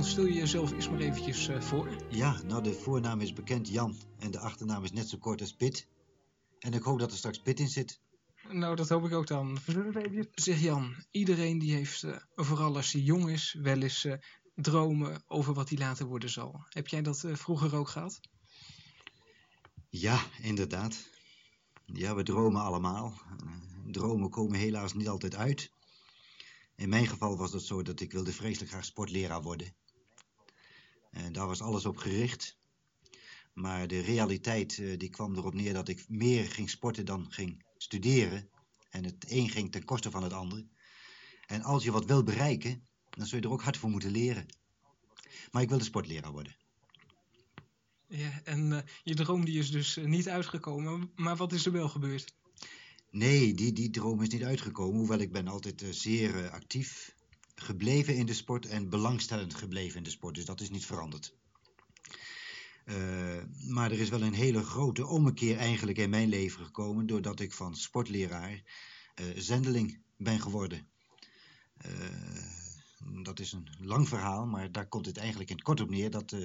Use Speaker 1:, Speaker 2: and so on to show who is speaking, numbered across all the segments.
Speaker 1: Jan, stel je jezelf eerst maar eventjes uh, voor.
Speaker 2: Ja, nou de voornaam is bekend Jan en de achternaam is net zo kort als Pit. En ik hoop dat er straks Pit in zit.
Speaker 1: Nou, dat hoop ik ook dan. Zeg Jan, iedereen die heeft, uh, vooral als hij jong is, wel eens uh, dromen over wat hij later worden zal. Heb jij dat vroeger ook gehad?
Speaker 2: Ja, inderdaad. Ja, we dromen allemaal. dromen komen helaas niet altijd uit. In mijn geval was het zo dat ik wilde vreselijk graag sportleraar worden. En daar was alles op gericht. Maar de realiteit uh, die kwam erop neer dat ik meer ging sporten dan ging studeren. En het een ging ten koste van het ander. En als je wat wil bereiken, dan zul je er ook hard voor moeten leren. Maar ik wilde sportleraar worden.
Speaker 1: Ja, en uh, je droom die is dus niet uitgekomen. Maar wat is er wel gebeurd?
Speaker 2: Nee, die, die droom is niet uitgekomen. Hoewel ik ben altijd uh, zeer actief gebleven in de sport en belangstellend gebleven in de sport. Dus dat is niet veranderd. Uh, maar er is wel een hele grote ommekeer eigenlijk in mijn leven gekomen... doordat ik van sportleraar uh, zendeling ben geworden. Uh, dat is een lang verhaal, maar daar komt het eigenlijk in het kort op neer... dat,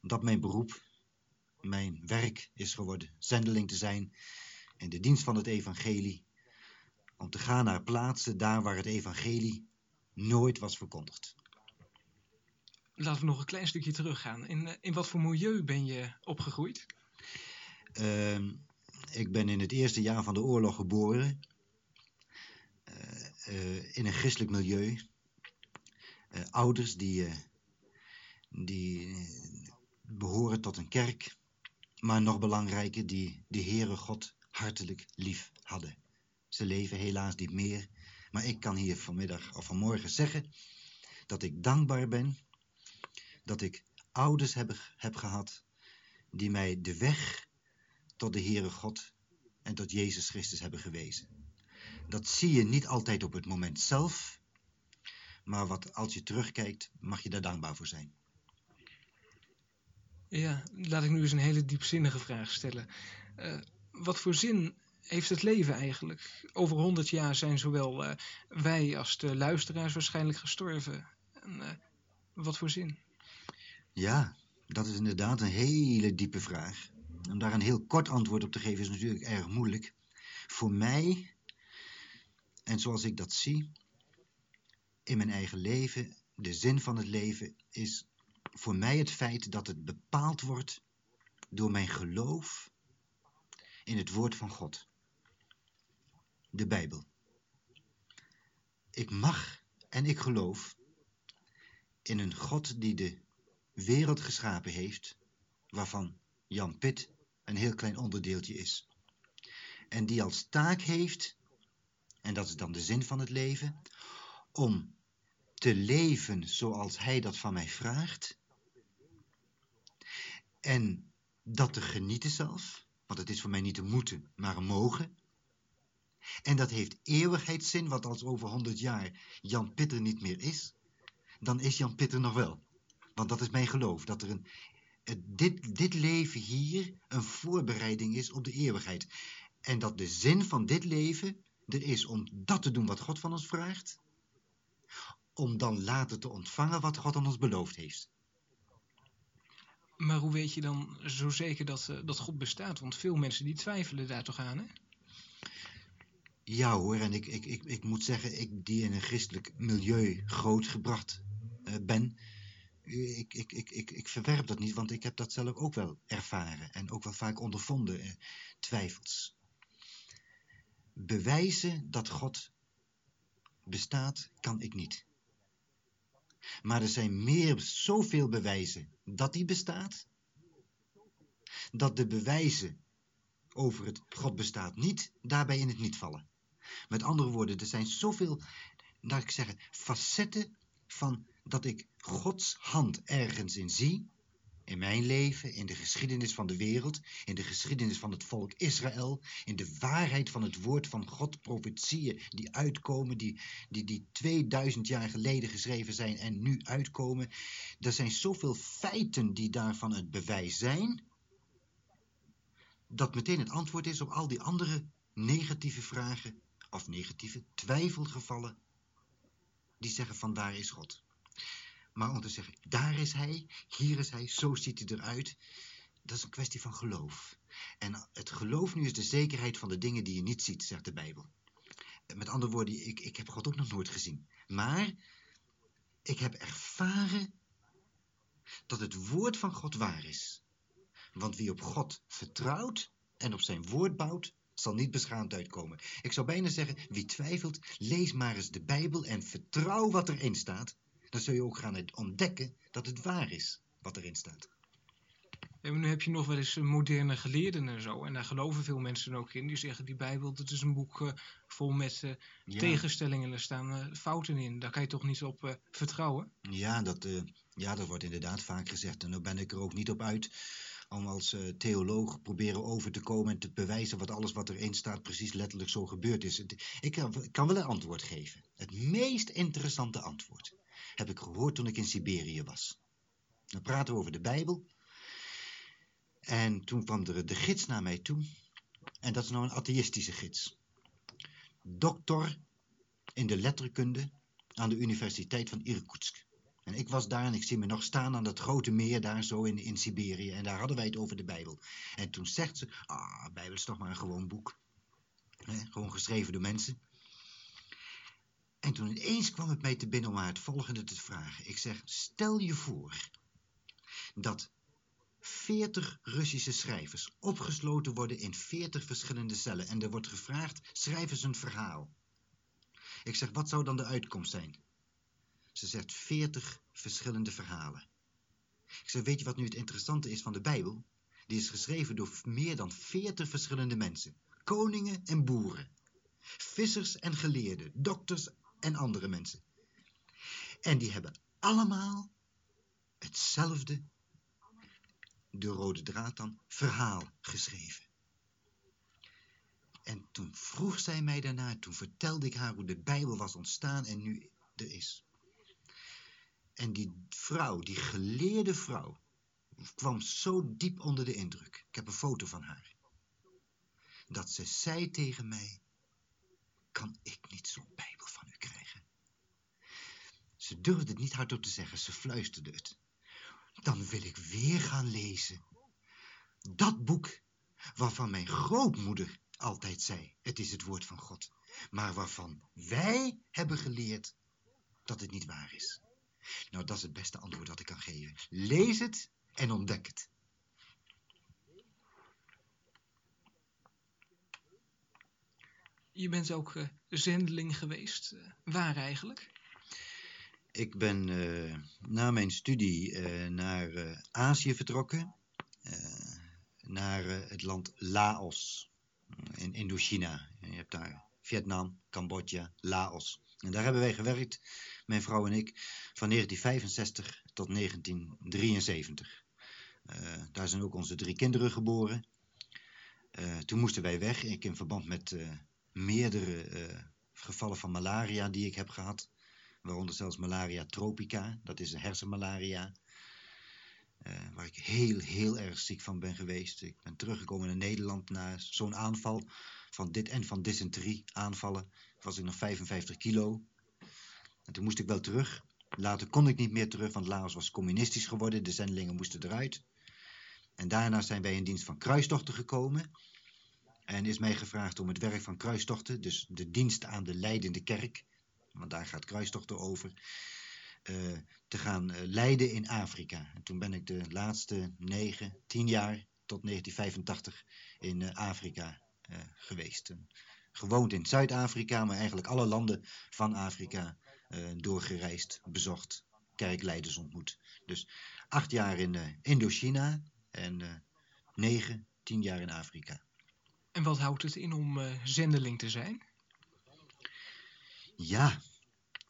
Speaker 2: dat mijn beroep, mijn werk is geworden. Zendeling te zijn in de dienst van het evangelie. Om te gaan naar plaatsen daar waar het evangelie nooit was verkondigd.
Speaker 1: Laten we nog een klein stukje teruggaan. In, eh, in wat voor milieu ben je opgegroeid?
Speaker 2: Uh, ik ben in het eerste jaar van de oorlog geboren. Uh, uh, in een christelijk milieu. ouders die, die behoren tot een kerk. Maar nog belangrijker, die de Heere God hartelijk lief hadden. Ze leven helaas niet meer. Maar ik kan hier vanmiddag of vanmorgen zeggen dat ik dankbaar ben dat ik ouders heb, heb gehad die mij de weg tot de Heere God en tot Jezus Christus hebben gewezen. Dat zie je niet altijd op het moment zelf, maar wat, als je terugkijkt, mag je daar dankbaar voor zijn.
Speaker 1: Ja, laat ik nu eens een hele diepzinnige vraag stellen. Uh, wat voor zin heeft het leven eigenlijk? Over honderd jaar zijn zowel uh, wij als de luisteraars waarschijnlijk gestorven. En, uh, wat voor zin?
Speaker 2: Ja, dat is inderdaad een hele diepe vraag. Om daar een heel kort antwoord op te geven is natuurlijk erg moeilijk. Voor mij, en zoals ik dat zie, in mijn eigen leven, de zin van het leven is voor mij het feit dat het bepaald wordt door mijn geloof in het woord van God. De Bijbel. Ik mag en ik geloof in een God die de wereld geschapen heeft, waarvan Jan Pit een heel klein onderdeeltje is. En die als taak heeft, en dat is dan de zin van het leven, om te leven zoals hij dat van mij vraagt. En dat te genieten zelf, want het is voor mij niet te moeten, maar een mogen. En dat heeft eeuwigheidszin, want als over honderd jaar Jan Pitter niet meer is, dan is Jan Pitter nog wel. Want dat is mijn geloof, dat er een, dit, dit leven hier een voorbereiding is op de eeuwigheid. En dat de zin van dit leven er is om dat te doen wat God van ons vraagt, om dan later te ontvangen wat God aan ons beloofd heeft.
Speaker 1: Maar hoe weet je dan zo zeker dat, uh, dat God bestaat? Want veel mensen die twijfelen daar toch aan, hè?
Speaker 2: Ja hoor, en ik, ik, ik, ik moet zeggen, ik die in een christelijk milieu grootgebracht uh, ben, ik, ik, ik, ik, ik verwerp dat niet, want ik heb dat zelf ook wel ervaren en ook wel vaak ondervonden, eh, twijfels. Bewijzen dat God bestaat, kan ik niet. Maar er zijn meer, zoveel bewijzen dat hij bestaat, dat de bewijzen over het God bestaat niet, daarbij in het niet vallen. Met andere woorden, er zijn zoveel, laat ik zeggen, facetten van dat ik Gods hand ergens in zie, in mijn leven, in de geschiedenis van de wereld, in de geschiedenis van het volk Israël, in de waarheid van het woord van God, profetieën die uitkomen, die, die, die 2000 jaar geleden geschreven zijn en nu uitkomen. Er zijn zoveel feiten die daarvan het bewijs zijn, dat meteen het antwoord is op al die andere negatieve vragen of negatieve twijfelgevallen die zeggen van daar is God. Maar om te zeggen, daar is hij, hier is hij, zo ziet hij eruit. Dat is een kwestie van geloof. En het geloof nu is de zekerheid van de dingen die je niet ziet, zegt de Bijbel. Met andere woorden, ik, ik heb God ook nog nooit gezien. Maar ik heb ervaren dat het woord van God waar is. Want wie op God vertrouwt en op zijn woord bouwt, zal niet beschaamd uitkomen. Ik zou bijna zeggen, wie twijfelt, lees maar eens de Bijbel en vertrouw wat erin staat. Dan zul je ook gaan ontdekken dat het waar is wat erin staat.
Speaker 1: En nu heb je nog wel eens moderne geleerden en zo. En daar geloven veel mensen ook in. Die zeggen, die Bijbel, dat is een boek uh, vol met uh, ja. tegenstellingen. Er staan uh, fouten in. Daar kan je toch niet op vertrouwen?
Speaker 2: Ja dat, ja, dat wordt inderdaad vaak gezegd. En daar ben ik er ook niet op uit om als theoloog proberen over te komen en te bewijzen wat alles wat erin staat precies letterlijk zo gebeurd is. Ik kan, ik kan wel een antwoord geven. Het meest interessante antwoord heb ik gehoord toen ik in Siberië was. Dan praten we over de Bijbel. En toen kwam er de gids naar mij toe. En dat is nou een atheïstische gids. Dokter in de letterkunde aan de Universiteit van Irkutsk. En ik was daar en ik zie me nog staan aan dat grote meer daar zo in, in Siberië. En daar hadden wij het over de Bijbel. En toen zegt ze, ah, de Bijbel is toch maar een gewoon boek. gewoon geschreven door mensen. En toen ineens kwam het mij te binnen om haar het volgende te vragen. Ik zeg, stel je voor dat 40 Russische schrijvers opgesloten worden in 40 verschillende cellen. En er wordt gevraagd, schrijf eens een verhaal. Ik zeg, wat zou dan de uitkomst zijn? Ze zegt 40 verschillende verhalen. Ik zeg, weet je wat nu het interessante is van de Bijbel? Die is geschreven door meer dan 40 verschillende mensen. Koningen en boeren. Vissers en geleerden. Dokters en andere mensen. En die hebben allemaal hetzelfde de rode draad dan, verhaal geschreven. En toen vroeg zij mij daarna, toen vertelde ik haar hoe de Bijbel was ontstaan en nu er is. En die vrouw, die geleerde vrouw, kwam zo diep onder de indruk. Ik heb een foto van haar. Dat ze zei tegen mij, kan ik niet zo'n Bijbel van u krijgen? Ze durfde het niet hardop te zeggen, ze fluisterde het dan wil ik weer gaan lezen. Dat boek waarvan mijn grootmoeder altijd zei, het is het woord van God, maar waarvan wij hebben geleerd dat het niet waar is. Nou, dat is het beste antwoord dat ik kan geven. Lees het en ontdek het.
Speaker 1: Je bent ook uh, zendeling geweest. Uh, waar eigenlijk?
Speaker 2: Ik ben uh, na mijn studie naar Azië vertrokken. naar het land Laos in Indochina. Je hebt daar Vietnam, Cambodja, Laos. En daar hebben wij gewerkt, mijn vrouw en ik, van 1965 tot 1973. daar zijn ook onze drie kinderen geboren. toen moesten wij weg, ik in verband met meerdere gevallen van malaria die ik heb gehad waaronder zelfs malaria tropica, dat is een hersenmalaria, uh, waar ik heel, heel erg ziek van ben geweest. Ik ben teruggekomen naar Nederland na zo'n aanval van dit en van dysenterie aanvallen. Was ik nog 55 kilo. En toen moest ik wel terug. Later kon ik niet meer terug, want Laos was communistisch geworden. De zendelingen moesten eruit. En daarna zijn wij in dienst van kruistochten gekomen. En is mij gevraagd om het werk van kruistochten, dus de dienst aan de leidende kerk, want daar gaat kruistochten over, uh, te gaan uh, leiden in Afrika. En toen ben ik de laatste negen, tien jaar tot 1985 in uh, Afrika geweest. gewoond in Zuid-Afrika, maar eigenlijk alle landen van Afrika doorgereisd, bezocht, kerkleiders ontmoet. Dus acht jaar in Indochina en negen, tien jaar in Afrika.
Speaker 1: En wat houdt het in om zendeling te zijn?
Speaker 2: Ja,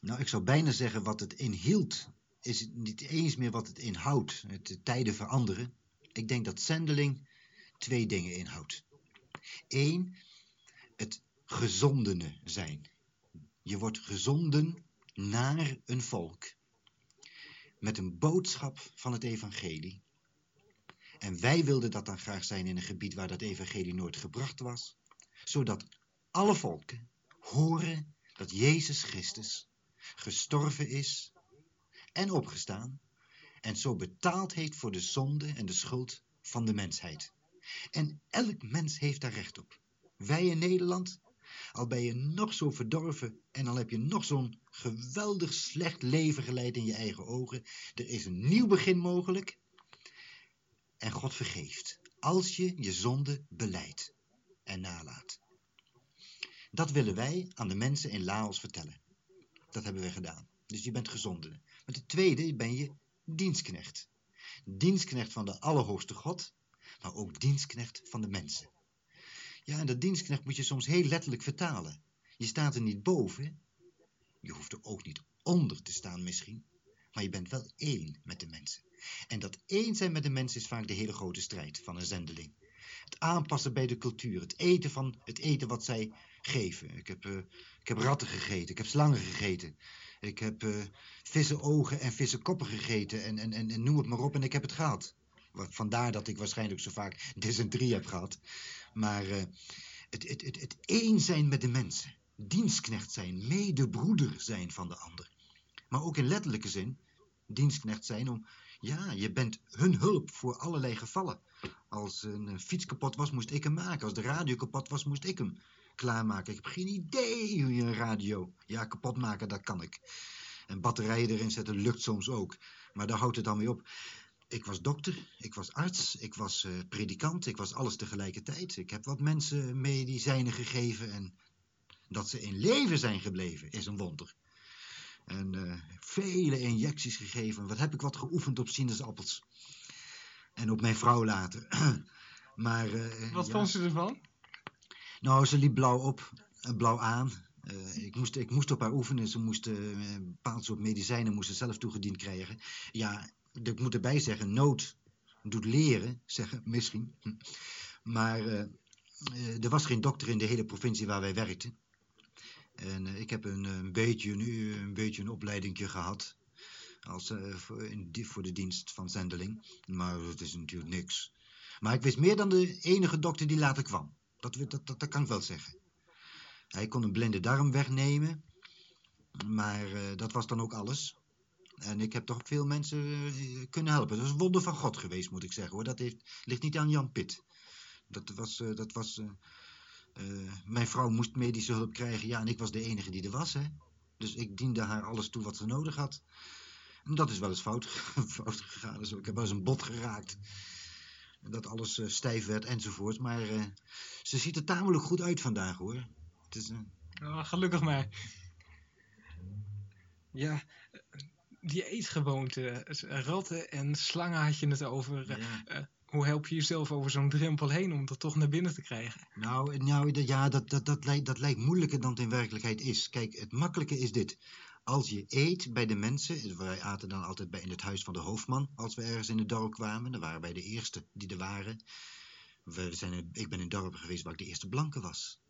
Speaker 2: nou ik zou bijna zeggen wat het inhield is niet eens meer wat het inhoudt. De tijden veranderen. Ik denk dat zendeling twee dingen inhoudt. Eén, het gezondene zijn. Je wordt gezonden naar een volk. Met een boodschap van het evangelie. En wij wilden dat dan graag zijn in een gebied waar dat evangelie nooit gebracht was. Zodat alle volken horen dat Jezus Christus gestorven is en opgestaan en zo betaald heeft voor de zonde en de schuld van de mensheid. En elk mens heeft daar recht op. Wij in Nederland, al ben je nog zo verdorven en al heb je nog zo'n geweldig slecht leven geleid in je eigen ogen, er is een nieuw begin mogelijk en God vergeeft als je je zonde beleidt en nalaat. Dat willen wij aan de mensen in Laos vertellen. Dat hebben we gedaan. Dus je bent gezonden. Maar de tweede ben je dienstknecht. Dienstknecht van de Allerhoogste God, maar ook dienstknecht van de mensen. Ja, en dat dienstknecht moet je soms heel letterlijk vertalen. Je staat er niet boven. Je hoeft er ook niet onder te staan misschien. Maar je bent wel één met de mensen. En dat één zijn met de mensen is vaak de hele grote strijd van een zendeling. Het aanpassen bij de cultuur. Het eten van het eten wat zij geven. Ik heb, uh, ik heb ratten gegeten. Ik heb slangen gegeten. Ik heb uh, vissenogen en vissenkoppen gegeten. En, en, en, en noem het maar op. En ik heb het gehad. Vandaar dat ik waarschijnlijk zo vaak dysenterie heb gehad. Maar uh, het, het, het, het één zijn met de mensen. Dienstknecht zijn. Medebroeder zijn van de ander. Maar ook in letterlijke zin. Dienstknecht zijn om ja, je bent hun hulp voor allerlei gevallen. Als een fiets kapot was, moest ik hem maken. Als de radio kapot was, moest ik hem klaarmaken. Ik heb geen idee hoe je een radio... Ja, kapot maken, dat kan ik. En batterijen erin zetten lukt soms ook. Maar daar houdt het dan mee op. Ik was dokter, ik was arts, ik was uh, predikant, ik was alles tegelijkertijd. Ik heb wat mensen medicijnen gegeven en dat ze in leven zijn gebleven is een wonder. En uh, vele injecties gegeven. Wat heb ik wat geoefend op sinaasappels. En op mijn vrouw later. maar, uh,
Speaker 1: wat ja. vond ze ervan?
Speaker 2: Nou, ze liep blauw op, blauw aan. Uh, ik, moest, ik moest op haar oefenen. Ze moest een bepaald soort medicijnen moest ze zelf toegediend krijgen. Ja, ik moet erbij zeggen, nood doet leren, zeggen misschien. Maar er was geen dokter in de hele provincie waar wij werkten. En uh, ik heb een, een, beetje, nu een beetje een opleidingje gehad. Als, voor, in, voor de dienst van zendeling. Maar het is natuurlijk niks. Maar ik wist meer dan de enige dokter die later kwam. Dat, dat, dat, kan ik wel zeggen. Hij kon een blinde darm wegnemen. Maar dat was dan ook alles. En ik heb toch veel mensen kunnen helpen. Dat is een wonder van God geweest, moet ik zeggen. hoor. Dat heeft, ligt niet aan Jan Pit. Dat was, dat was uh, mijn vrouw moest medische hulp krijgen, ja, en ik was de enige die er was, hè. Dus ik diende haar alles toe wat ze nodig had. En dat is wel eens fout, fout gegaan. Dus ik heb wel eens een bot geraakt. Dat alles stijf werd enzovoort. Maar ze ziet er tamelijk goed uit vandaag, hoor. Het is,
Speaker 1: oh, gelukkig maar. Ja, die eetgewoonte. Ratten en slangen had je het over. Ja hoe help je jezelf over zo'n drempel heen om er toch naar binnen te krijgen?
Speaker 2: Nou, nou ja, dat, dat, dat, lijkt, dat lijkt moeilijker dan het in werkelijkheid is. Kijk, het makkelijke is dit. Als je eet bij de mensen, wij aten dan altijd bij in het huis van de hoofdman, als we ergens in het dorp kwamen, dan waren wij de eerste die er waren. We zijn, ik ben in dorpen geweest waar ik de eerste blanke was.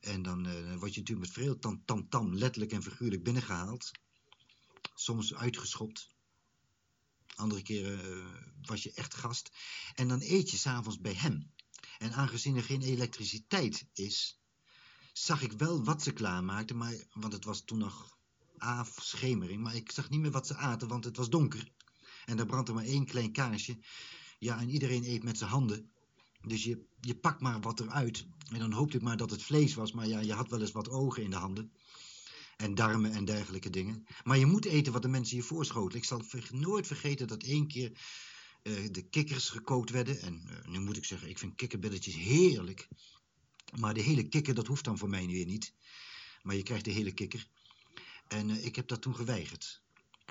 Speaker 2: En dan uh, word je natuurlijk met veel tam, tam, tam, letterlijk en figuurlijk binnengehaald. Soms uitgeschopt. Andere keren uh, was je echt gast. En dan eet je s'avonds bij hem. En aangezien er geen elektriciteit is, zag ik wel wat ze klaarmaakten. Maar, want het was toen nog schemering. Maar ik zag niet meer wat ze aten, want het was donker. En er brandde maar één klein kaarsje. Ja, en iedereen eet met zijn handen. Dus je, je pakt maar wat eruit. En dan hoopte ik maar dat het vlees was. Maar ja, je had wel eens wat ogen in de handen en darmen en dergelijke dingen. Maar je moet eten wat de mensen je voorschoten. Ik zal nooit vergeten dat één keer uh, de kikkers gekookt werden. En uh, nu moet ik zeggen, ik vind kikkerbilletjes heerlijk. Maar de hele kikker, dat hoeft dan voor mij weer niet. Maar je krijgt de hele kikker. En uh, ik heb dat toen geweigerd.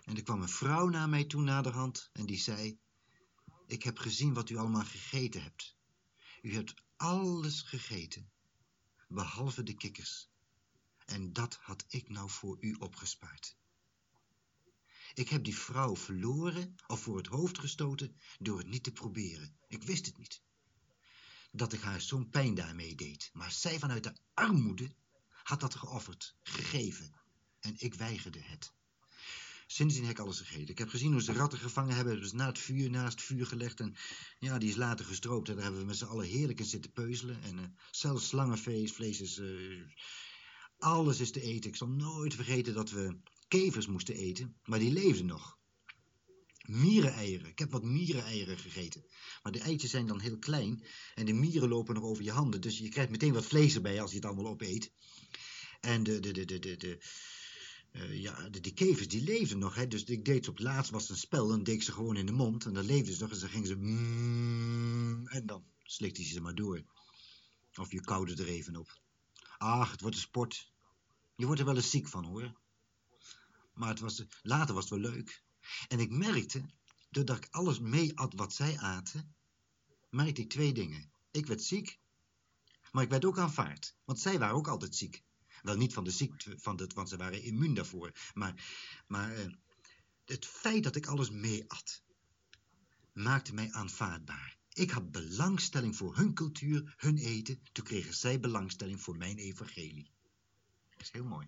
Speaker 2: En er kwam een vrouw naar mij toe naderhand en die zei... Ik heb gezien wat u allemaal gegeten hebt. U hebt alles gegeten, behalve de kikkers. En dat had ik nou voor u opgespaard. Ik heb die vrouw verloren of voor het hoofd gestoten door het niet te proberen. Ik wist het niet. Dat ik haar zo'n pijn daarmee deed. Maar zij vanuit de armoede had dat geofferd, gegeven. En ik weigerde het. Sindsdien heb ik alles gegeten. Ik heb gezien hoe ze ratten gevangen hebben. Hebben ze na het vuur, naast het vuur gelegd. En ja, die is later gestroopt. En daar hebben we met z'n allen heerlijk in zitten peuzelen. En uh, zelfs slangenvlees vlees is uh, alles is te eten. Ik zal nooit vergeten dat we kevers moesten eten, maar die leefden nog. Miereneieren. Ik heb wat miereneieren gegeten. Maar de eitjes zijn dan heel klein en de mieren lopen nog over je handen. Dus je krijgt meteen wat vlees erbij als je het allemaal opeet. En de, de, de, de, de, uh, ja, de, de kevers die leefden nog. Hè. Dus ik deed op het laatst was een spel, dan deed ik ze gewoon in de mond. En dan leefden ze nog en dan gingen ze... Mm, en dan slikte hij ze maar door. Of je koude er even op. Ach, het wordt een sport. Je wordt er wel eens ziek van hoor. Maar het was, later was het wel leuk. En ik merkte, doordat ik alles mee at wat zij aten, merkte ik twee dingen. Ik werd ziek, maar ik werd ook aanvaard. Want zij waren ook altijd ziek. Wel niet van de ziekte, van het, want ze waren immuun daarvoor. Maar, maar eh, het feit dat ik alles mee at, maakte mij aanvaardbaar. Ik had belangstelling voor hun cultuur, hun eten. Toen kregen zij belangstelling voor mijn evangelie. Is heel mooi.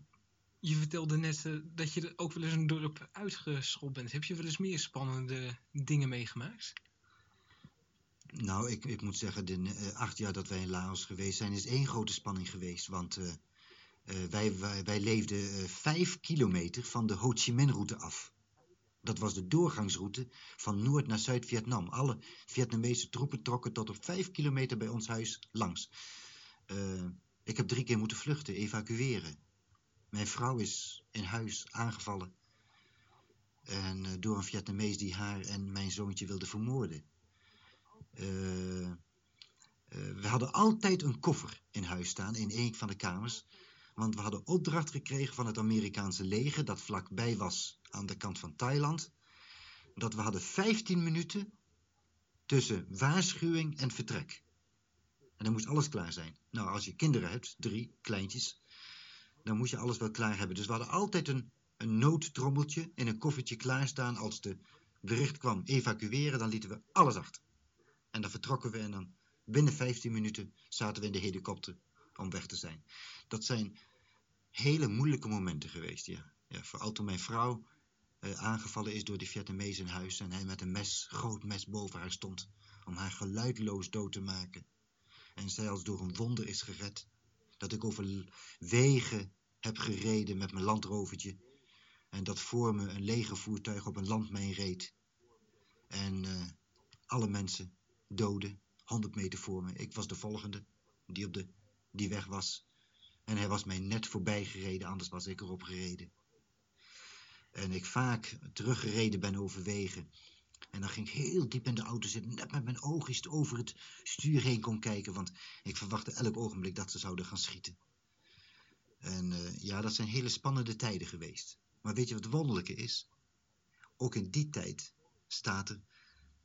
Speaker 1: Je vertelde net uh, dat je ook wel eens een dorp uitgeschopt bent. Heb je wel eens meer spannende dingen meegemaakt?
Speaker 2: Nou, ik, ik moet zeggen, de uh, acht jaar dat wij in Laos geweest zijn, is één grote spanning geweest. Want uh, wij, wij, wij, leefden vijf kilometer van de Ho Chi Minh-route af. Dat was de doorgangsroute van Noord naar Zuid-Vietnam. Alle Vietnamese troepen trokken tot op vijf kilometer bij ons huis langs. ik heb drie keer moeten vluchten, evacueren. Mijn vrouw is in huis aangevallen. En uh, door een Vietnamees die haar en mijn zoontje wilde vermoorden. Uh, uh, we hadden altijd een koffer in huis staan, in een van de kamers. Want we hadden opdracht gekregen van het Amerikaanse leger, dat vlakbij was aan de kant van Thailand. Dat we hadden 15 minuten tussen waarschuwing en vertrek. En dan moest alles klaar zijn. Nou, als je kinderen hebt, drie kleintjes, dan moest je alles wel klaar hebben. Dus we hadden altijd een, een noodtrommeltje in een koffertje klaarstaan. Als de bericht kwam evacueren, dan lieten we alles achter. En dan vertrokken we en dan binnen 15 minuten zaten we in de helikopter om weg te zijn. Dat zijn hele moeilijke momenten geweest, ja. vooral toen mijn vrouw eh, aangevallen is door die Vietnamees in huis en hij met een mes, groot mes boven haar stond om haar geluidloos dood te maken. En zij als door een wonder is gered. Dat ik over wegen heb gereden met mijn landrovertje. En dat voor me een legervoertuig op een landmijn reed. En uh, alle mensen doden, 100 meter voor me. Ik was de volgende die op de die weg was. En hij was mij net voorbij gereden, anders was ik erop gereden. En ik vaak teruggereden ben over wegen. En dan ging ik heel diep in de auto zitten, net met mijn oogjes over het stuur heen kon kijken, want ik verwachtte elk ogenblik dat ze zouden gaan schieten. En uh, ja, dat zijn hele spannende tijden geweest. Maar weet je wat het wonderlijke is? Ook in die tijd staat er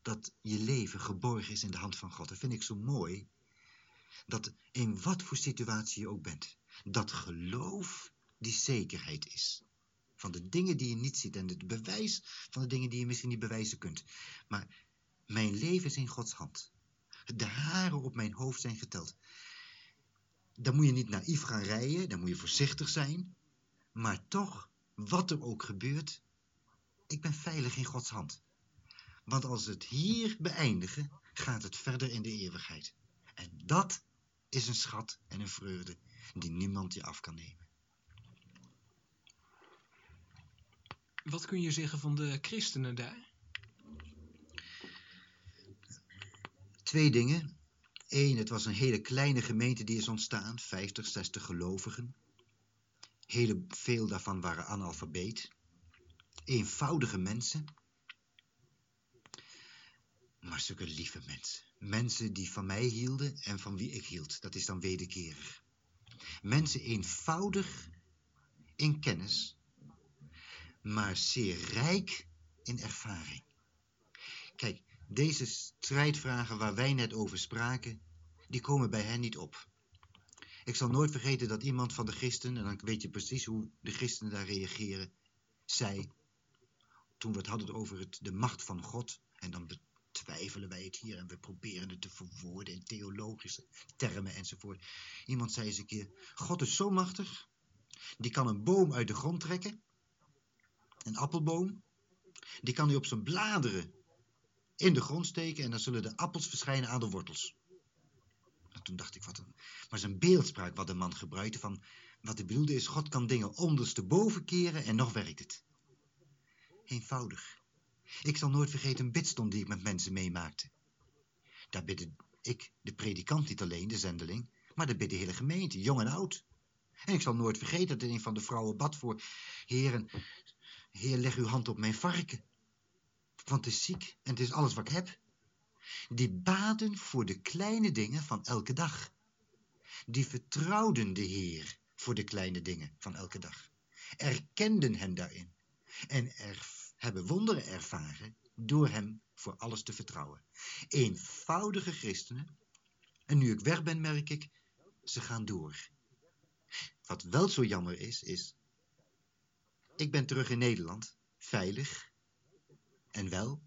Speaker 2: dat je leven geborgen is in de hand van God. Dat vind ik zo mooi. Dat in wat voor situatie je ook bent, dat geloof die zekerheid is. Van de dingen die je niet ziet en het bewijs van de dingen die je misschien niet bewijzen kunt. Maar mijn leven is in Gods hand. De haren op mijn hoofd zijn geteld. Dan moet je niet naïef gaan rijden, dan moet je voorzichtig zijn. Maar toch, wat er ook gebeurt, ik ben veilig in Gods hand. Want als het hier beëindigen, gaat het verder in de eeuwigheid. En dat is een schat en een vreugde die niemand je af kan nemen.
Speaker 1: Wat kun je zeggen van de christenen daar?
Speaker 2: Twee dingen. Eén, het was een hele kleine gemeente die is ontstaan, 50, 60 gelovigen. Heel veel daarvan waren analfabeet. Eenvoudige mensen. Maar zulke lieve mensen. Mensen die van mij hielden en van wie ik hield. Dat is dan wederkerig. Mensen eenvoudig in kennis, maar zeer rijk in ervaring. Kijk, deze strijdvragen waar wij net over spraken, die komen bij hen niet op. Ik zal nooit vergeten dat iemand van de christenen, en dan weet je precies hoe de christenen daar reageren, zei, toen we het hadden over het, de macht van God, en dan betwijfelen wij het hier en we proberen het te verwoorden in theologische termen enzovoort. Iemand zei eens een keer, God is zo machtig, die kan een boom uit de grond trekken, een appelboom, die kan hij op zijn bladeren in de grond steken en dan zullen de appels verschijnen aan de wortels. En toen dacht ik, wat een... Maar zijn beeldspraak wat de man gebruikte van... Wat hij bedoelde is, God kan dingen ondersteboven keren en nog werkt het. Eenvoudig. Ik zal nooit vergeten een bidstond die ik met mensen meemaakte. Daar bidde ik, de predikant niet alleen, de zendeling, maar daar bidde de hele gemeente, jong en oud. En ik zal nooit vergeten dat een van de vrouwen bad voor... Heren, heer, leg uw hand op mijn varken. Want het is ziek en het is alles wat ik heb. Die baden voor de kleine dingen van elke dag. Die vertrouwden de Heer voor de kleine dingen van elke dag. Erkenden hem daarin. En hebben wonderen ervaren door hem voor alles te vertrouwen. Eenvoudige christenen. En nu ik weg ben, merk ik, ze gaan door. Wat wel zo jammer is, is... Ik ben terug in Nederland, veilig en wel.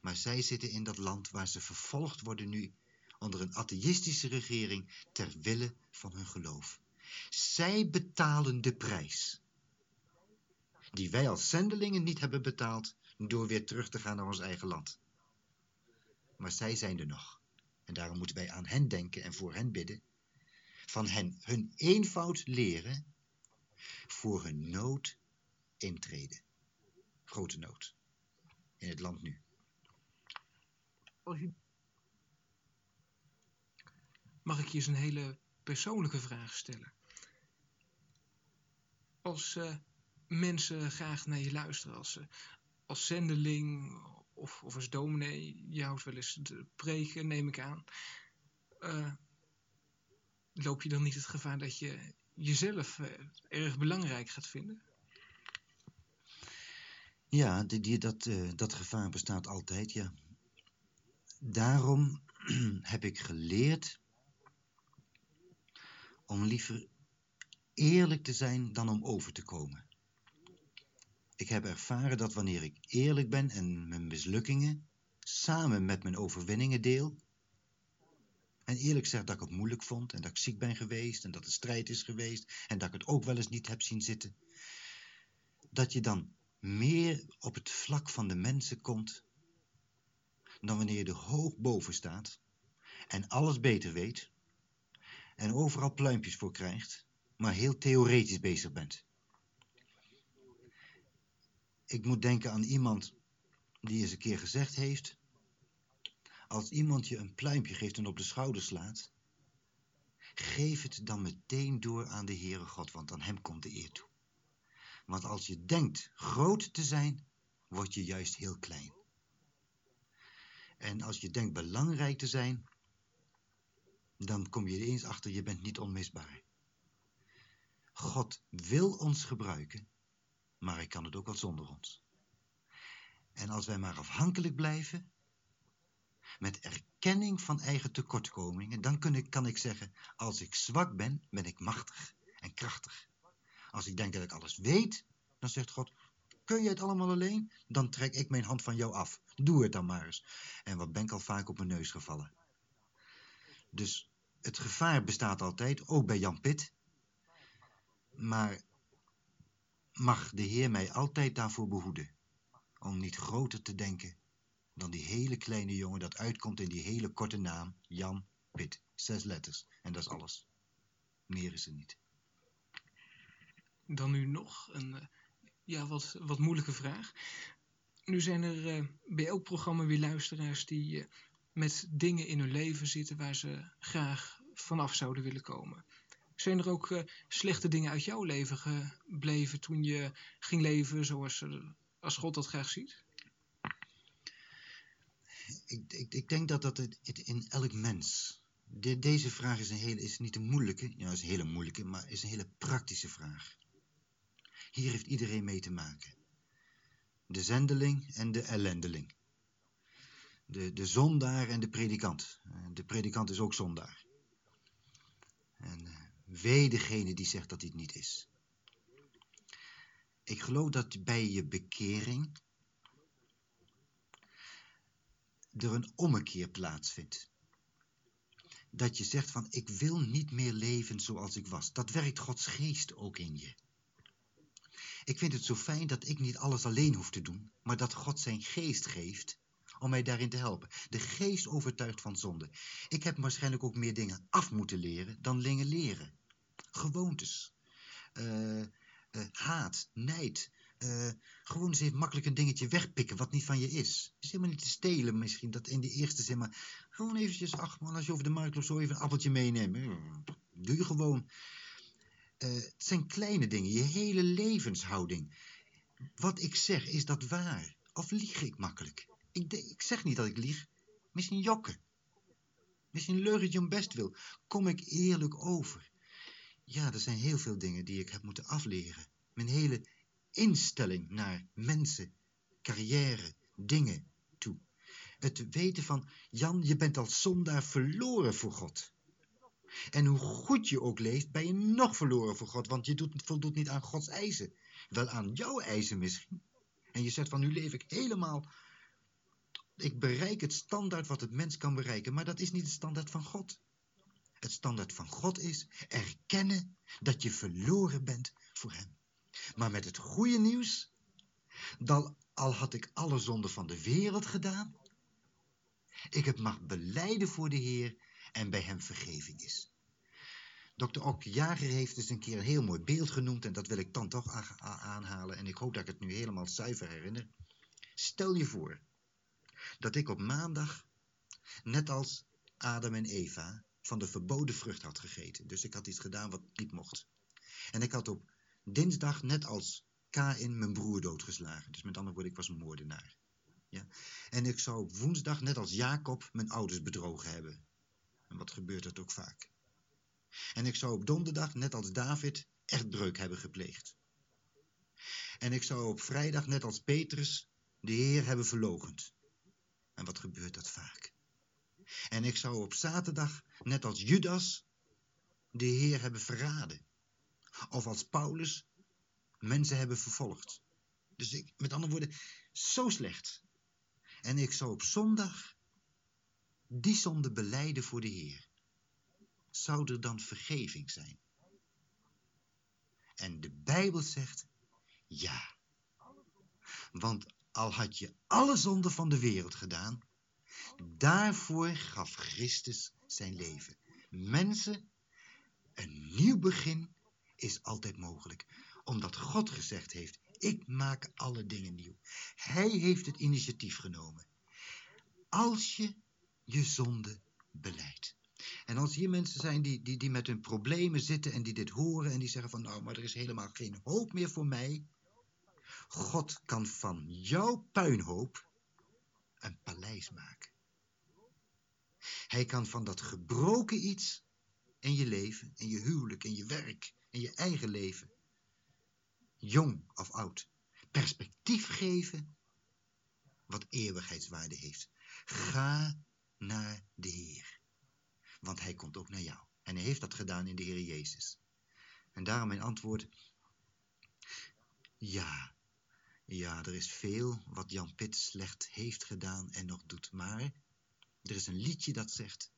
Speaker 2: Maar zij zitten in dat land waar ze vervolgd worden nu onder een atheïstische regering ter wille van hun geloof. Zij betalen de prijs. Die wij als zendelingen niet hebben betaald door weer terug te gaan naar ons eigen land. Maar zij zijn er nog. En daarom moeten wij aan hen denken en voor hen bidden. Van hen hun eenvoud leren, voor hun nood intreden. Grote nood in het land nu.
Speaker 1: Mag ik je eens een hele persoonlijke vraag stellen? Als uh, mensen graag naar je luisteren, als, uh, als zendeling of, of als dominee, je houdt wel eens te preken, neem ik aan. Uh, loop je dan niet het gevaar dat je jezelf erg belangrijk gaat vinden?
Speaker 2: Ja, die, die, dat, uh, dat gevaar bestaat altijd, ja. Daarom heb ik geleerd om liever eerlijk te zijn dan om over te komen. Ik heb ervaren dat wanneer ik eerlijk ben en mijn mislukkingen samen met mijn overwinningen deel, en eerlijk zeg dat ik het moeilijk vond en dat ik ziek ben geweest en dat er strijd is geweest en dat ik het ook wel eens niet heb zien zitten, dat je dan meer op het vlak van de mensen komt dan wanneer je er hoog boven staat en alles beter weet en overal pluimpjes voor krijgt, maar heel theoretisch bezig bent. Ik moet denken aan iemand die eens een keer gezegd heeft, als iemand je een pluimpje geeft en op de schouder slaat, geef het dan meteen door aan de Heere God, want aan hem komt de eer toe. Want als je denkt groot te zijn, word je juist heel klein. En als je denkt belangrijk te zijn, dan kom je eens achter, je bent niet onmisbaar. God wil ons gebruiken, maar hij kan het ook wel zonder ons. En als wij maar afhankelijk blijven, met erkenning van eigen tekortkomingen, dan kan ik zeggen, als ik zwak ben, ben ik machtig en krachtig. Als ik denk dat ik alles weet, dan zegt God, kun je het allemaal alleen? Dan trek ik mijn hand van jou af. Doe het dan maar eens. En wat ben ik al vaak op mijn neus gevallen. Dus het gevaar bestaat altijd, ook bij Jan Pit. Maar mag de Heer mij altijd daarvoor behoeden. Om niet groter te denken dan die hele kleine jongen dat uitkomt in die hele korte naam, Jan Pit. Zes letters. En dat is alles. Meer is er niet
Speaker 1: dan nu nog een eh, ja, wat, wat moeilijke vraag. Nu zijn er uh, bij elk programma weer luisteraars die uh, met dingen in hun leven zitten waar ze graag vanaf zouden willen komen. Zijn er ook slechte dingen uit jouw leven gebleven toen je ging leven zoals als God dat graag ziet?
Speaker 2: Ik, ik, ik denk dat dat het, in elk mens. De, deze vraag is, een hele, is niet een moeilijke, ja, is een hele moeilijke, maar is een hele praktische vraag. Hier heeft iedereen mee te maken. De zendeling en de ellendeling. De, de zondaar en de predikant. De predikant is ook zondaar. En uh, wee degene die zegt dat dit niet is. Ik geloof dat bij je bekering er een ommekeer plaatsvindt. Dat je zegt van ik wil niet meer leven zoals ik was. Dat werkt Gods geest ook in je. Ik vind het zo fijn dat ik niet alles alleen hoef te doen, maar dat God zijn geest geeft om mij daarin te helpen. De geest overtuigt van zonde. Ik heb waarschijnlijk ook meer dingen af moeten leren dan dingen leren. Gewoontes. eh, haat, nijd. eh, gewoon eens even makkelijk een dingetje wegpikken wat niet van je is. Is helemaal niet te stelen misschien, dat in de eerste zin, maar gewoon eventjes, ach als je over de markt loopt, zo even een appeltje meenemen. Doe je gewoon. Eh, het zijn kleine dingen, je hele levenshouding. Wat ik zeg, is dat waar? Of lieg ik makkelijk? Ik, ik zeg niet dat ik lieg. Misschien jokken. Misschien een leugentje om best wil. Kom ik eerlijk over? Ja, er zijn heel veel dingen die ik heb moeten afleren. Mijn hele instelling naar mensen, carrière, dingen toe. Het weten van, Jan, je bent als zondaar verloren voor God. En hoe goed je ook leeft, ben je nog verloren voor God, want je doet, voldoet niet aan Gods eisen. Wel aan jouw eisen misschien. En je zegt van, nu leef ik helemaal... Ik bereik het standaard wat het mens kan bereiken, maar dat is niet het standaard van God. Het standaard van God is erkennen dat je verloren bent voor Hem. Maar met het goede nieuws, dat al had ik alle zonden van de wereld gedaan, ik het mag beleiden voor de Heer en bij Hem vergeving is. Dr. Ok Jager heeft eens een keer een heel mooi beeld genoemd en dat wil ik dan toch aanhalen en ik hoop dat ik het nu helemaal zuiver herinner. Stel je voor dat ik op maandag, net als Adam en Eva, van de verboden vrucht had gegeten. Dus ik had iets gedaan wat niet mocht. En ik had op dinsdag, net als Kain, mijn broer doodgeslagen. Dus met andere woorden, ik was een moordenaar. Ja? En ik zou op woensdag, net als Jacob, mijn ouders bedrogen hebben. En wat gebeurt dat ook vaak. En ik zou op donderdag, net als David, echtbreuk hebben gepleegd. En ik zou op vrijdag, net als Petrus, de Heer hebben verlogend. En wat gebeurt dat vaak? En ik zou op zaterdag, net als Judas, de Heer hebben verraden. Of als Paulus mensen hebben vervolgd. Dus ik, met andere woorden, zo slecht. En ik zou op zondag die zonde beleiden voor de Heer. Zou er dan vergeving zijn? En de Bijbel zegt ja. Want al had je alle zonden van de wereld gedaan, daarvoor gaf Christus zijn leven. Mensen, een nieuw begin is altijd mogelijk, omdat God gezegd heeft: Ik maak alle dingen nieuw. Hij heeft het initiatief genomen. Als je je zonde beleidt. En als hier mensen zijn die, die, die met hun problemen zitten en die dit horen en die zeggen van nou, maar er is helemaal geen hoop meer voor mij. God kan van jouw puinhoop een paleis maken. Hij kan van dat gebroken iets in je leven, in je huwelijk, in je werk, in je eigen leven, jong of oud, perspectief geven wat eeuwigheidswaarde heeft. Ga naar de Heer, want Hij komt ook naar jou. En Hij heeft dat gedaan in de Heer Jezus. En daarom mijn antwoord, ja, ja, er is veel wat Jan Pitt slecht heeft gedaan en nog doet, maar er is een liedje dat zegt,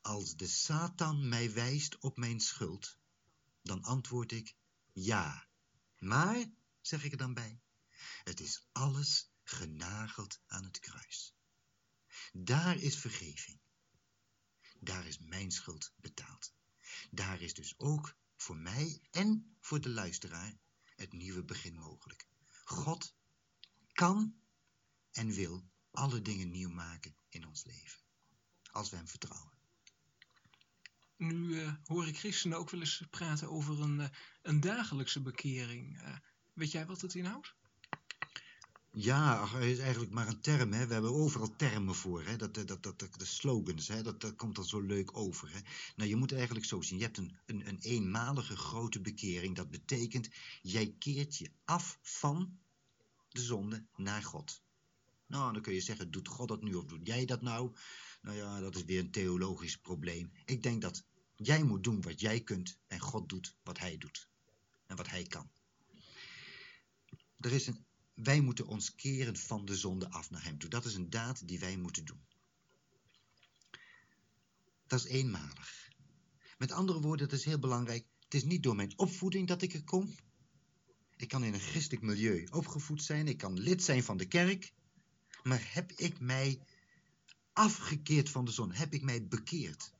Speaker 2: als de Satan mij wijst op mijn schuld, dan antwoord ik ja. Maar, zeg ik er dan bij, het is alles genageld aan het kruis. Daar is vergeving. Daar is mijn schuld betaald. Daar is dus ook voor mij en voor de luisteraar het nieuwe begin mogelijk. God kan en wil alle dingen nieuw maken in ons leven. Als we hem vertrouwen.
Speaker 1: Nu eh, hoor ik christenen ook wel eens praten over een, eh, een dagelijkse bekering. Eh, weet jij wat het inhoudt?
Speaker 2: Ja, is eigenlijk maar een term. Hè. We hebben overal termen voor. Hè. Dat, dat, dat, dat, de slogans, hè. Dat, dat komt dan zo leuk over. Hè. Nou, je moet eigenlijk zo zien. Je hebt een, een, een eenmalige grote bekering. Dat betekent, jij keert je af van de zonde naar God. Nou, dan kun je zeggen, doet God dat nu of doet jij dat nou? Nou ja, dat is weer een theologisch probleem. Ik denk dat jij moet doen wat jij kunt en God doet wat hij doet. En wat hij kan. Er is een wij moeten ons keren van de zonde af naar Hem toe. Dat is een daad die wij moeten doen. Dat is eenmalig. Met andere woorden, dat is heel belangrijk. Het is niet door mijn opvoeding dat ik er kom. Ik kan in een christelijk milieu opgevoed zijn. Ik kan lid zijn van de kerk. Maar heb ik mij afgekeerd van de zon? Heb ik mij bekeerd?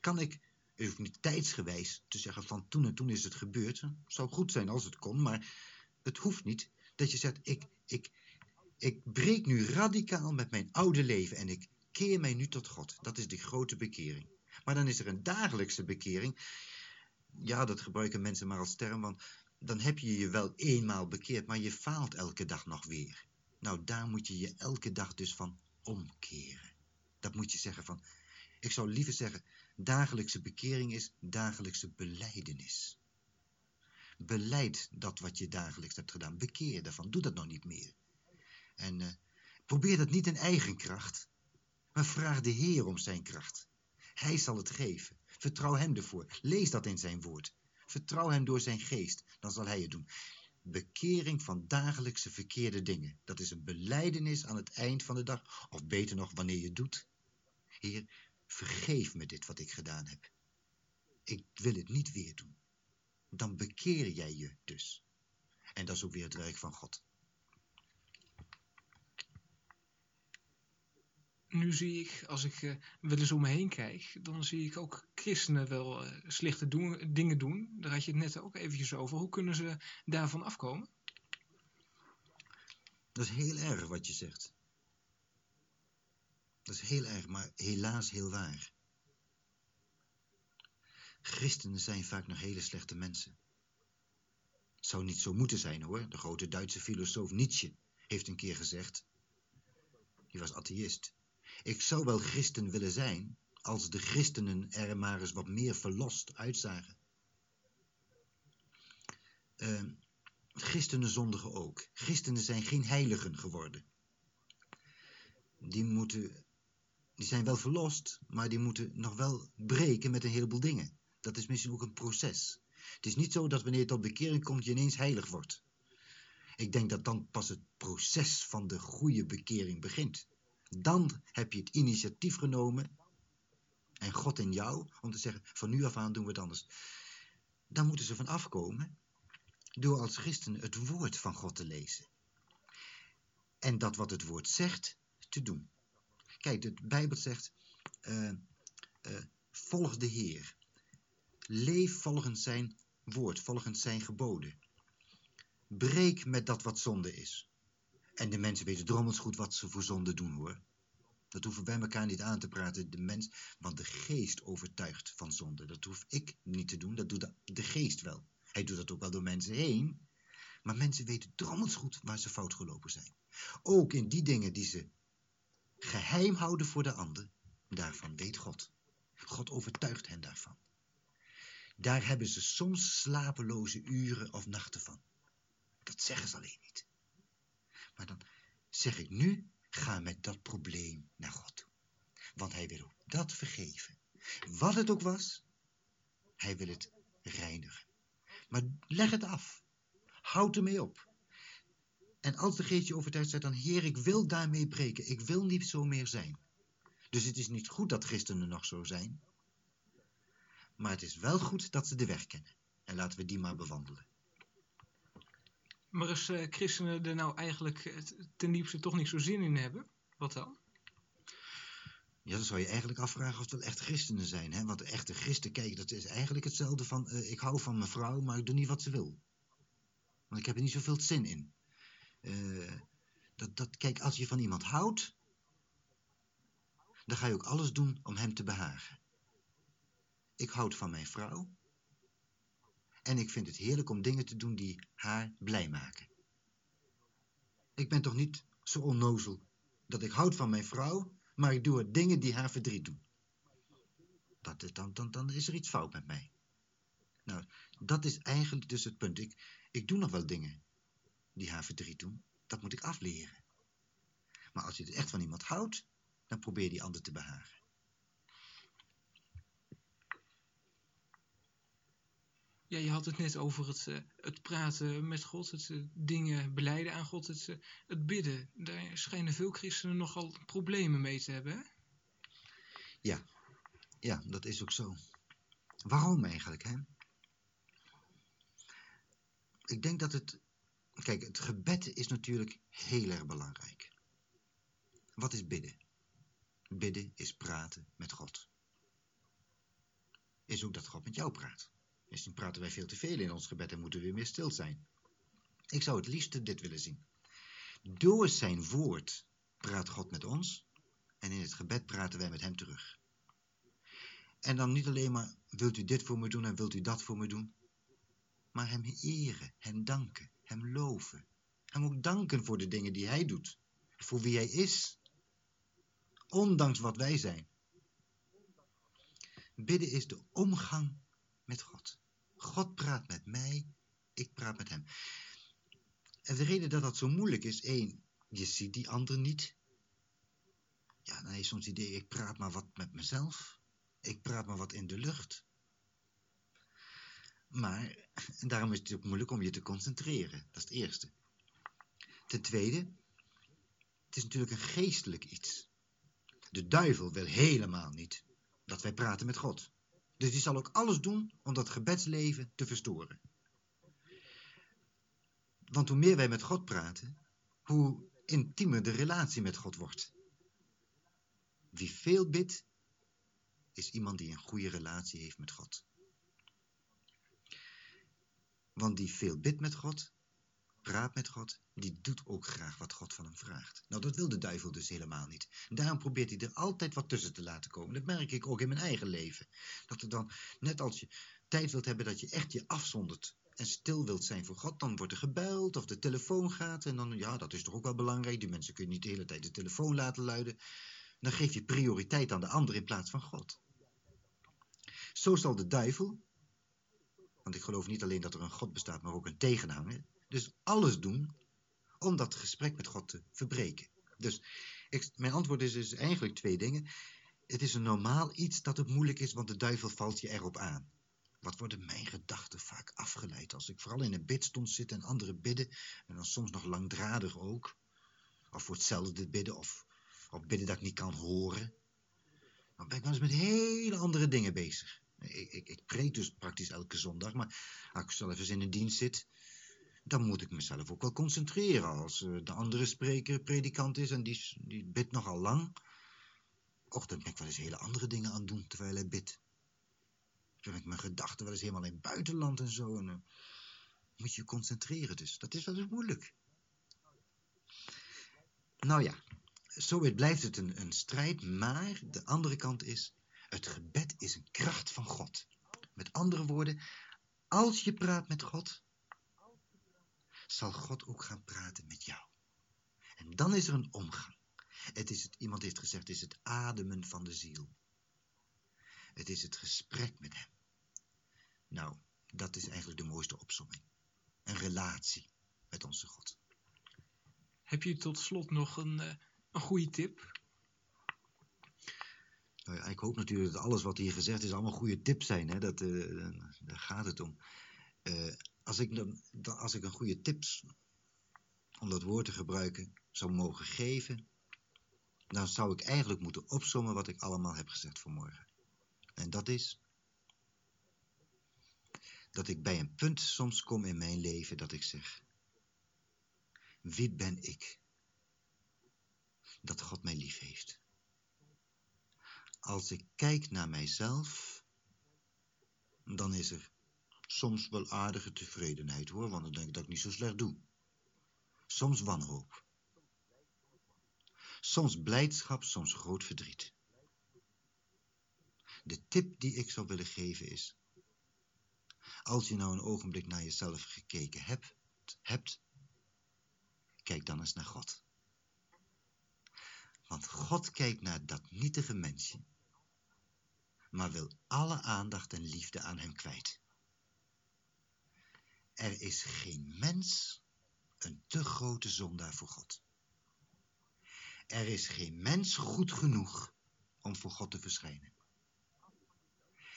Speaker 2: Kan ik, het hoeft niet tijdsgewijs te zeggen van toen en toen is het gebeurd. Het zou goed zijn als het kon, maar het hoeft niet dat je zegt, ik, ik, ik breek nu radicaal met mijn oude leven en ik keer mij nu tot God. Dat is de grote bekering. Maar dan is er een dagelijkse bekering. Ja, dat gebruiken mensen maar als term, want dan heb je je wel eenmaal bekeerd, maar je faalt elke dag nog weer. Nou, daar moet je je elke dag dus van omkeren. Dat moet je zeggen van, ik zou liever zeggen, dagelijkse bekering is dagelijkse beleidenis. Beleid dat wat je dagelijks hebt gedaan. Bekeer daarvan. Doe dat nog niet meer. En uh, probeer dat niet in eigen kracht, maar vraag de Heer om zijn kracht. Hij zal het geven. Vertrouw hem ervoor. Lees dat in zijn woord. Vertrouw hem door zijn geest. Dan zal hij het doen. Bekering van dagelijkse verkeerde dingen. Dat is een beleidenis aan het eind van de dag. Of beter nog, wanneer je doet. Heer, vergeef me dit wat ik gedaan heb. Ik wil het niet weer doen. Dan bekeer jij je dus. En dat is ook weer het werk van God.
Speaker 1: nu zie ik, als ik uh, wel eens om me heen kijk, dan zie ik ook christenen wel uh, slechte doen, dingen doen. Daar had je het net ook eventjes over. Hoe kunnen ze daarvan afkomen?
Speaker 2: Dat is heel erg wat je zegt. Dat is heel erg, maar helaas heel waar. Christenen zijn vaak nog hele slechte mensen. Het zou niet zo moeten zijn hoor. De grote Duitse filosoof Nietzsche heeft een keer gezegd. Die was atheïst. Ik zou wel christen willen zijn, als de christenen er maar eens wat meer verlost uitzagen. Uh, christenen zondigen ook. Christenen zijn geen heiligen geworden. Die moeten, die zijn wel verlost, maar die moeten nog wel breken met een heleboel dingen. Dat is misschien ook een proces. Het is niet zo dat wanneer je tot bekering komt, je ineens heilig wordt. Ik denk dat dan pas het proces van de goede bekering begint. Dan heb je het initiatief genomen en God in jou om te zeggen, van nu af aan doen we het anders. Dan moeten ze van afkomen door als christen het woord van God te lezen. En dat wat het woord zegt, te doen. Kijk, de Bijbel zegt, uh, uh, volg de Heer. Leef volgens zijn woord, volgens zijn geboden. Breek met dat wat zonde is. En de mensen weten drommels goed wat ze voor zonde doen hoor. Dat hoeven wij elkaar niet aan te praten, de mens, want de geest overtuigt van zonde. Dat hoef ik niet te doen, dat doet de, geest wel. Hij doet dat ook wel door mensen heen. Maar mensen weten drommels goed waar ze fout gelopen zijn. Ook in die dingen die ze geheim houden voor de ander, daarvan weet God. God overtuigt hen daarvan. Daar hebben ze soms slapeloze uren of nachten van. Dat zeggen ze alleen niet. Maar dan zeg ik nu, ga met dat probleem naar God toe. Want hij wil ook dat vergeven. Wat het ook was, hij wil het reinigen. Maar leg het af. Houd ermee op. En als de geest je overtuigd zegt dan, Heer, ik wil daarmee breken. Ik wil niet zo meer zijn. Dus het is niet goed dat christenen nog zo zijn. Maar het is wel goed dat ze de weg kennen. En laten we die maar bewandelen.
Speaker 1: Maar als uh, christenen er nou eigenlijk ten diepste toch niet zo zin in hebben, wat dan?
Speaker 2: Ja, dan zou je eigenlijk afvragen of dat echt christenen zijn. Hè? Want de echte christen, kijk, dat is eigenlijk hetzelfde van... Uh, ik hou van mijn vrouw, maar ik doe niet wat ze wil. Want ik heb er niet zoveel zin in. Uh, dat, dat, kijk, als je van iemand houdt... dan ga je ook alles doen om hem te behagen. Ik houd van mijn vrouw. En ik vind het heerlijk om dingen te doen die haar blij maken. Ik ben toch niet zo onnozel dat ik houd van mijn vrouw, maar ik doe dingen die haar verdriet doen. Dat dan, dan, dan is er iets fout met mij. Nou, dat is eigenlijk dus het punt. Ik, ik doe nog wel dingen die haar verdriet doen. Dat moet ik afleren. Maar als je het echt van iemand houdt, dan probeer die ander te behagen.
Speaker 1: Ja, je had het net over het, uh, het praten met God, het uh, dingen beleiden aan God, het, uh, het bidden. Daar schijnen veel christenen nogal problemen mee te hebben, hè?
Speaker 2: Ja, ja, dat is ook zo. Waarom eigenlijk, hè? Ik denk dat het... Kijk, het gebed is natuurlijk heel erg belangrijk. Wat is bidden? Bidden is praten met God. Is ook dat God met jou praat. Misschien praten wij veel te veel in ons gebed en moeten we weer meer stil zijn. Ik zou het liefste dit willen zien. Door zijn woord praat God met ons en in het gebed praten wij met hem terug. En dan niet alleen maar, wilt u dit voor me doen en wilt u dat voor me doen, maar hem eren, hem danken, hem loven. Hem ook danken voor de dingen die hij doet, voor wie hij is, ondanks wat wij zijn. Bidden is de omgang met God. God praat met mij, ik praat met hem. En de reden dat dat zo moeilijk is, één, je ziet die ander niet. Ja, dan je soms idee, ik praat maar wat met mezelf. Ik praat maar wat in de lucht. Maar, en daarom is het ook moeilijk om je te concentreren. Dat is het eerste. Ten tweede, het is natuurlijk een geestelijk iets. De duivel wil helemaal niet dat wij praten met God. Dus die zal ook alles doen om dat gebedsleven te verstoren. Want hoe meer wij met God praten, hoe intiemer de relatie met God wordt. Wie veel bidt, is iemand die een goede relatie heeft met God. Want die veel bidt met God, praat met God, die doet ook graag wat God van hem vraagt. Nou, dat wil de duivel dus helemaal niet. Daarom probeert hij er altijd wat tussen te laten komen. Dat merk ik ook in mijn eigen leven. Dat er dan, net als je tijd wilt hebben dat je echt je afzondert en stil wilt zijn voor God, dan wordt er gebeld of de telefoon gaat. En dan, ja, dat is toch ook wel belangrijk. Die mensen kun je niet de hele tijd de telefoon laten luiden. Dan geef je prioriteit aan de ander in plaats van God. Zo zal de duivel, want ik geloof niet alleen dat er een God bestaat, maar ook een tegenhanger, dus alles doen om dat gesprek met God te verbreken. Dus ik, mijn antwoord is dus eigenlijk twee dingen. Het is een normaal iets dat het moeilijk is, want de duivel valt je erop aan. Wat worden mijn gedachten vaak afgeleid als ik vooral in een bidstond zit en anderen bidden, en dan soms nog langdradig ook, of voor hetzelfde bidden, of, of bidden dat ik niet kan horen. Dan ben ik wel eens met hele andere dingen bezig. Ik, ik, ik preek dus praktisch elke zondag, maar als ik zelf eens in een dienst zit, dan moet ik mezelf ook wel concentreren. Als uh, de andere spreker predikant is en die, die bidt nogal lang, och, dan ben ik wel eens hele andere dingen aan het doen terwijl hij bidt. Dan ben ik mijn gedachten wel eens helemaal in het buitenland en zo. En, uh, moet je je concentreren dus. Dat is wel eens moeilijk. Nou ja, zo blijft het een, een strijd, maar de andere kant is, het gebed is een kracht van God. Met andere woorden, als je praat met God, zal God ook gaan praten met jou. En dan is er een omgang. Het is het, iemand heeft gezegd, het is het ademen van de ziel. Het is het gesprek met hem. Nou, dat is eigenlijk de mooiste opsomming. Een relatie met onze God.
Speaker 1: Heb je tot slot nog een, uh, een goede tip?
Speaker 2: Nou ja, ik hoop natuurlijk dat alles wat hier gezegd is allemaal goede tips zijn. Hè? Dat, uh, daar gaat het om. Uh, als, ik, als ik een goede tips, om dat woord te gebruiken, zou mogen geven, dan zou ik eigenlijk moeten opsommen wat ik allemaal heb gezegd vanmorgen. En dat is dat ik bij een punt soms kom in mijn leven dat ik zeg, wie ben ik? Dat God mij lief heeft. Als ik kijk naar mijzelf, dan is er soms wel aardige tevredenheid hoor, want dan denk ik dat ik niet zo slecht doe. Soms wanhoop. Soms blijdschap, soms groot verdriet. De tip die ik zou willen geven is, als je nou een ogenblik naar jezelf gekeken hebt, hebt kijk dan eens naar God. Want God kijkt naar dat nietige mensje, maar wil alle aandacht en liefde aan hem kwijt. Er is geen mens een te grote zondaar voor God. Er is geen mens goed genoeg om voor God te verschijnen.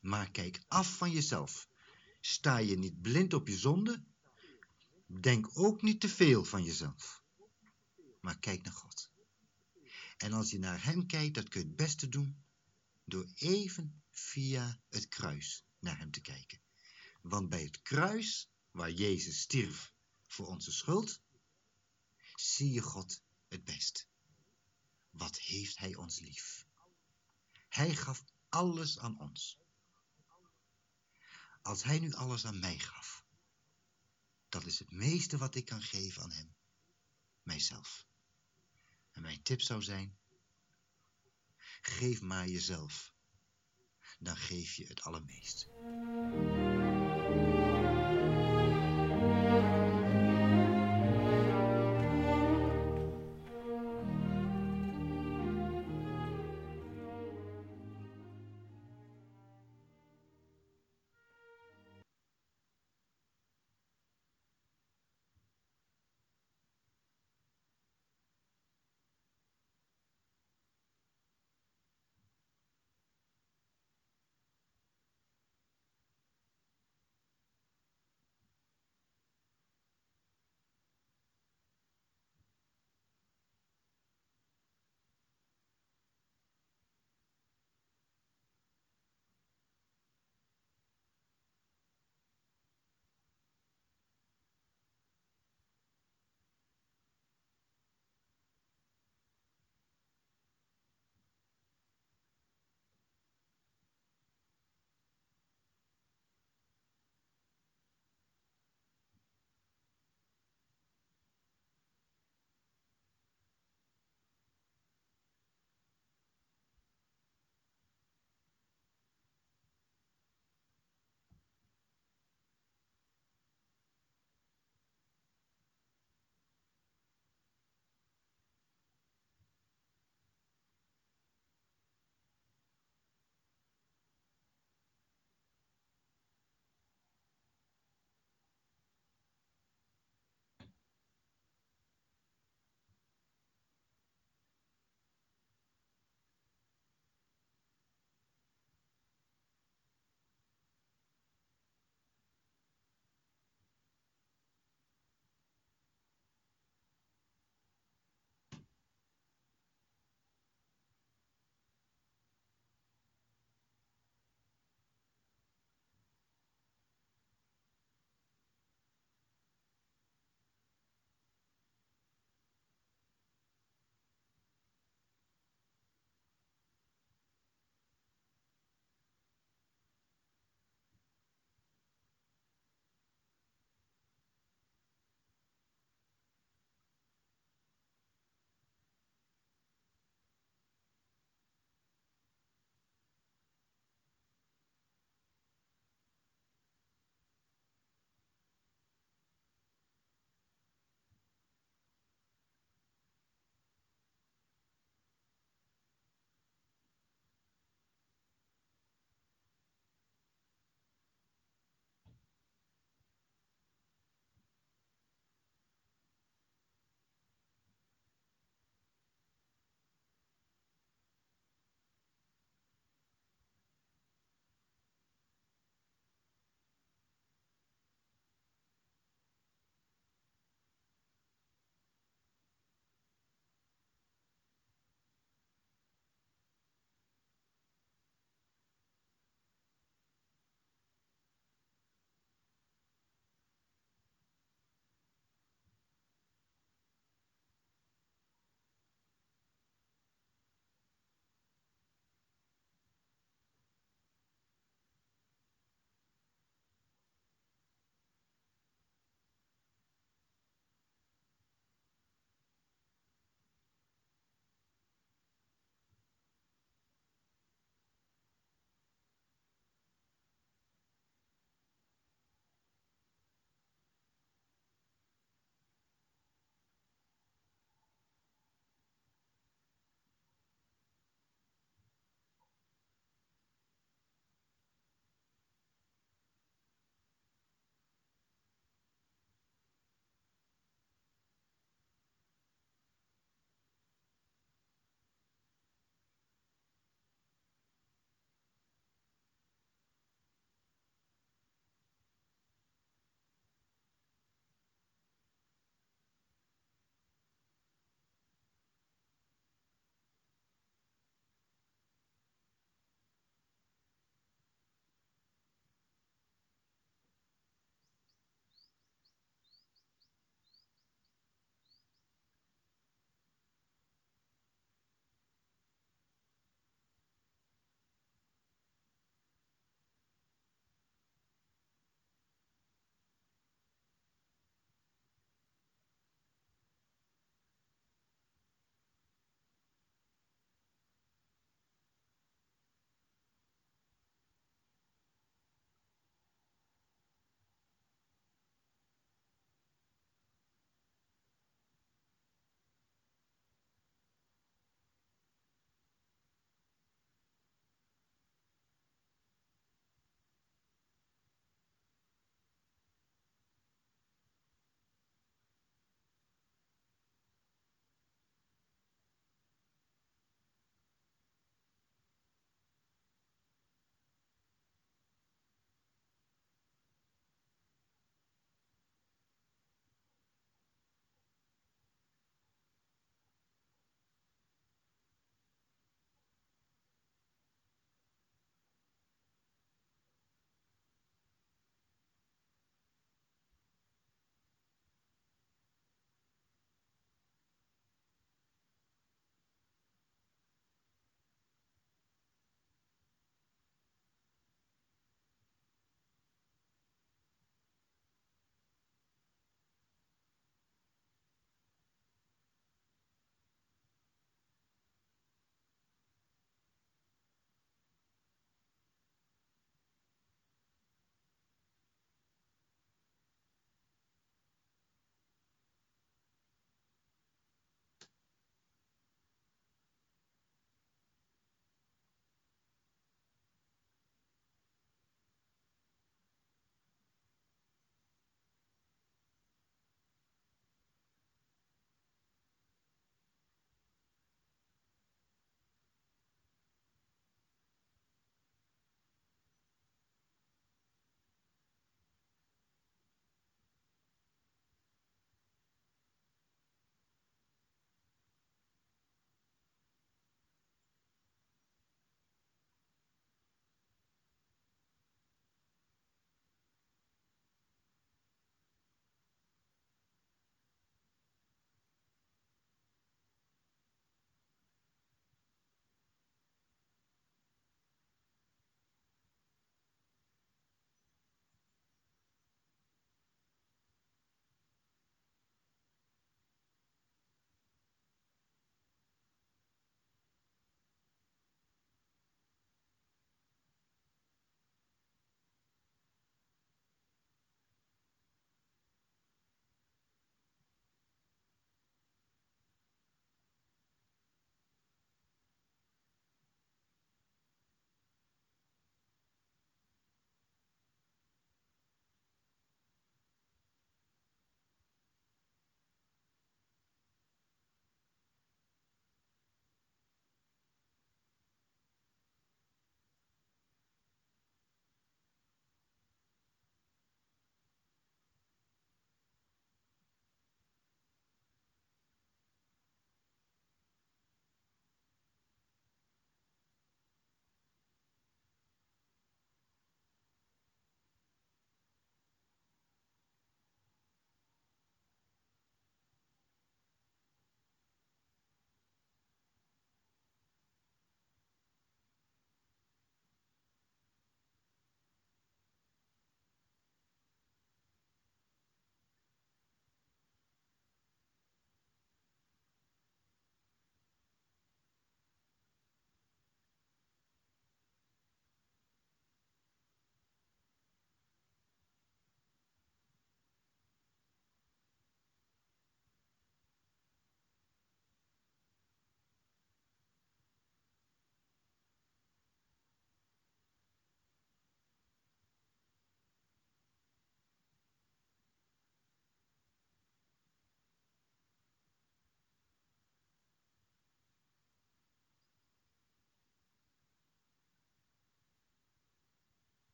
Speaker 2: Maar kijk af van jezelf. Sta je niet blind op je zonde? Denk ook niet te veel van jezelf. Maar kijk naar God. En als je naar Hem kijkt, dat kun je het beste doen door even via het kruis naar Hem te kijken. Want bij het kruis, waar Jezus stierf voor onze schuld, zie je God het best. wat heeft hij ons lief. Hij gaf alles aan ons. Als hij nu alles aan mij gaf, dat is het meeste wat ik kan geven aan hem, mijzelf. En mijn tip zou zijn, geef maar jezelf, dan geef je het allermeest.